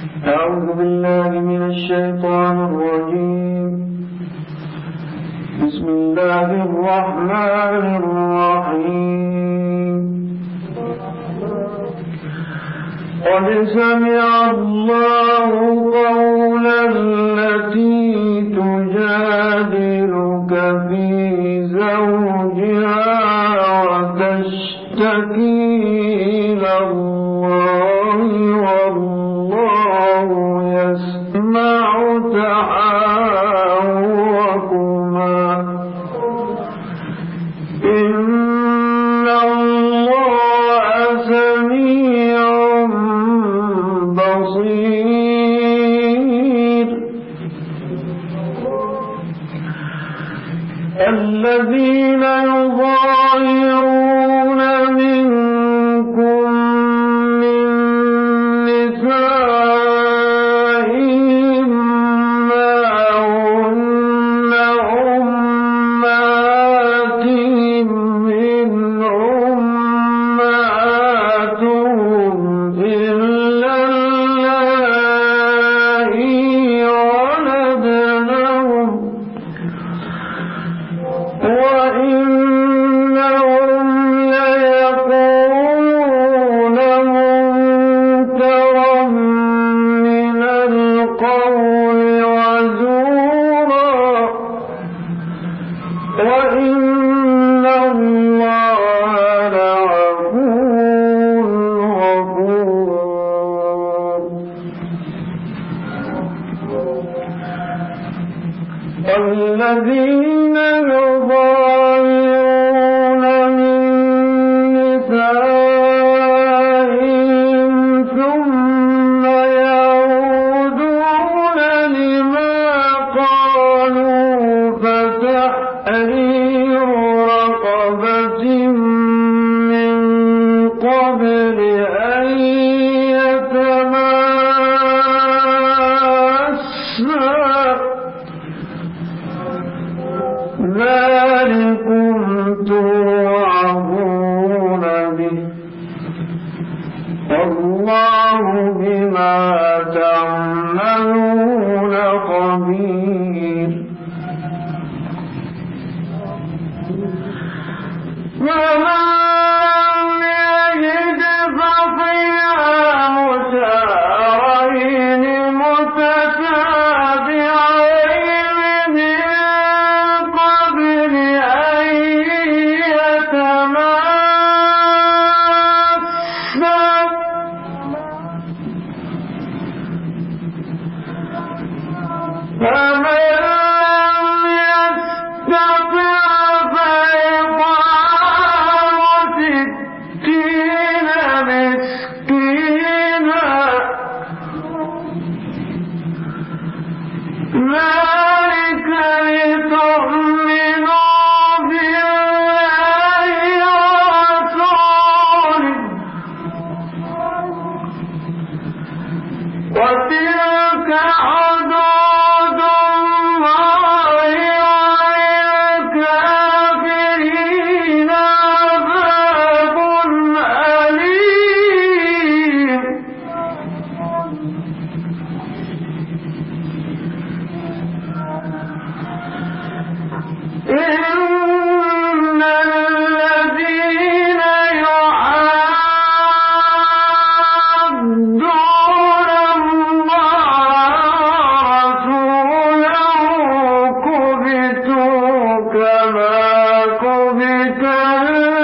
أعوذ بالله من الشيطان الرجيم. بسم الله الرحمن الرحيم. قد سمع الله قول التي تجادل والذين يظاهرون ربكم كنت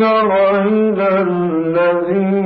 تر إلى الذين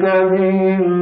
به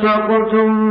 فسقتم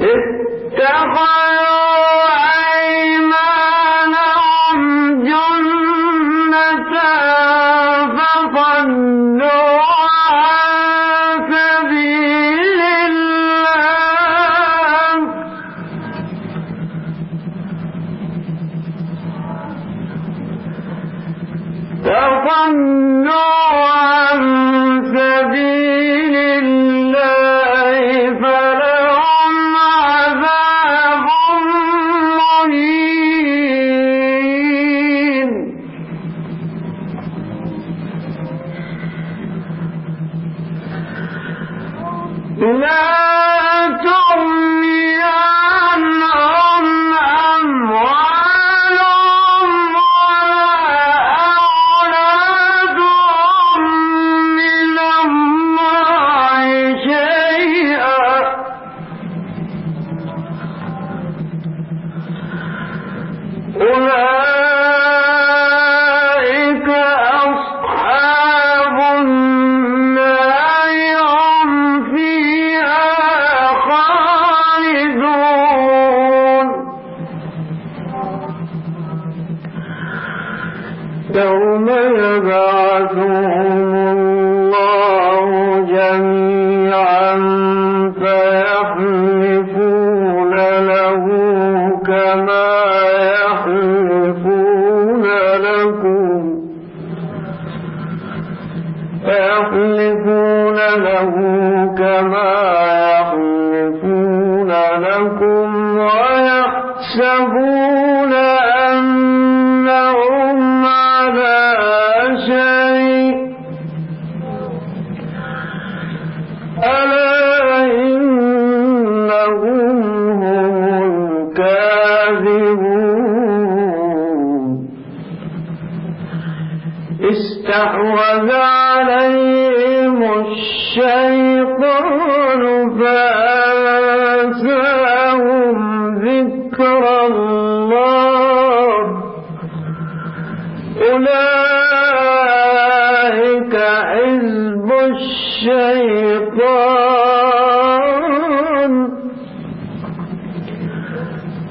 کیا تحسبون أولئك حزب الشيطان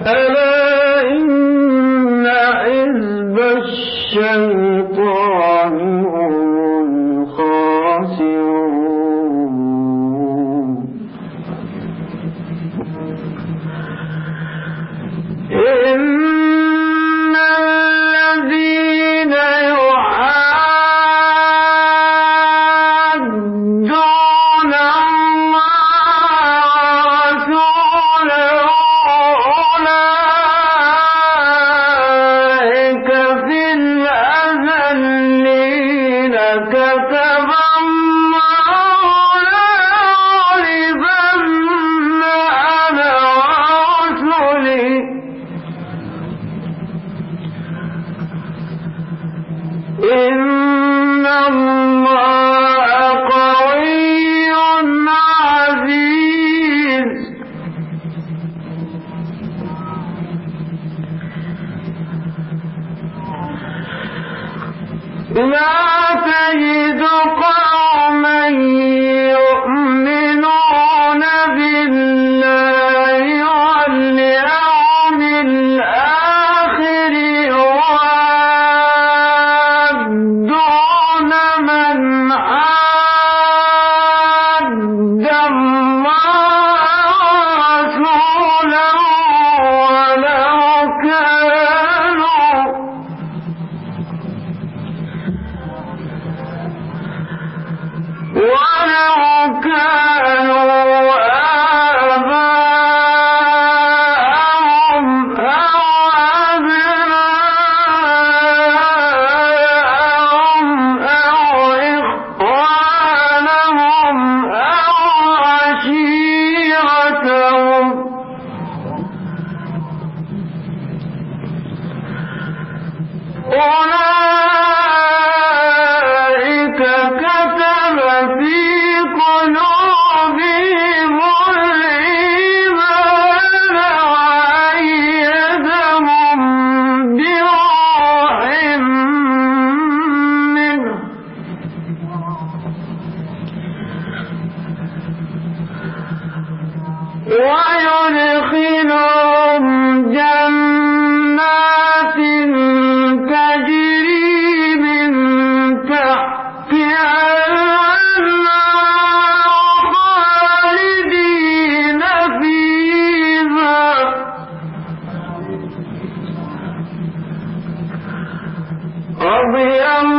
ألا إن حزب الشيطان بما تجد قلبي رضي الله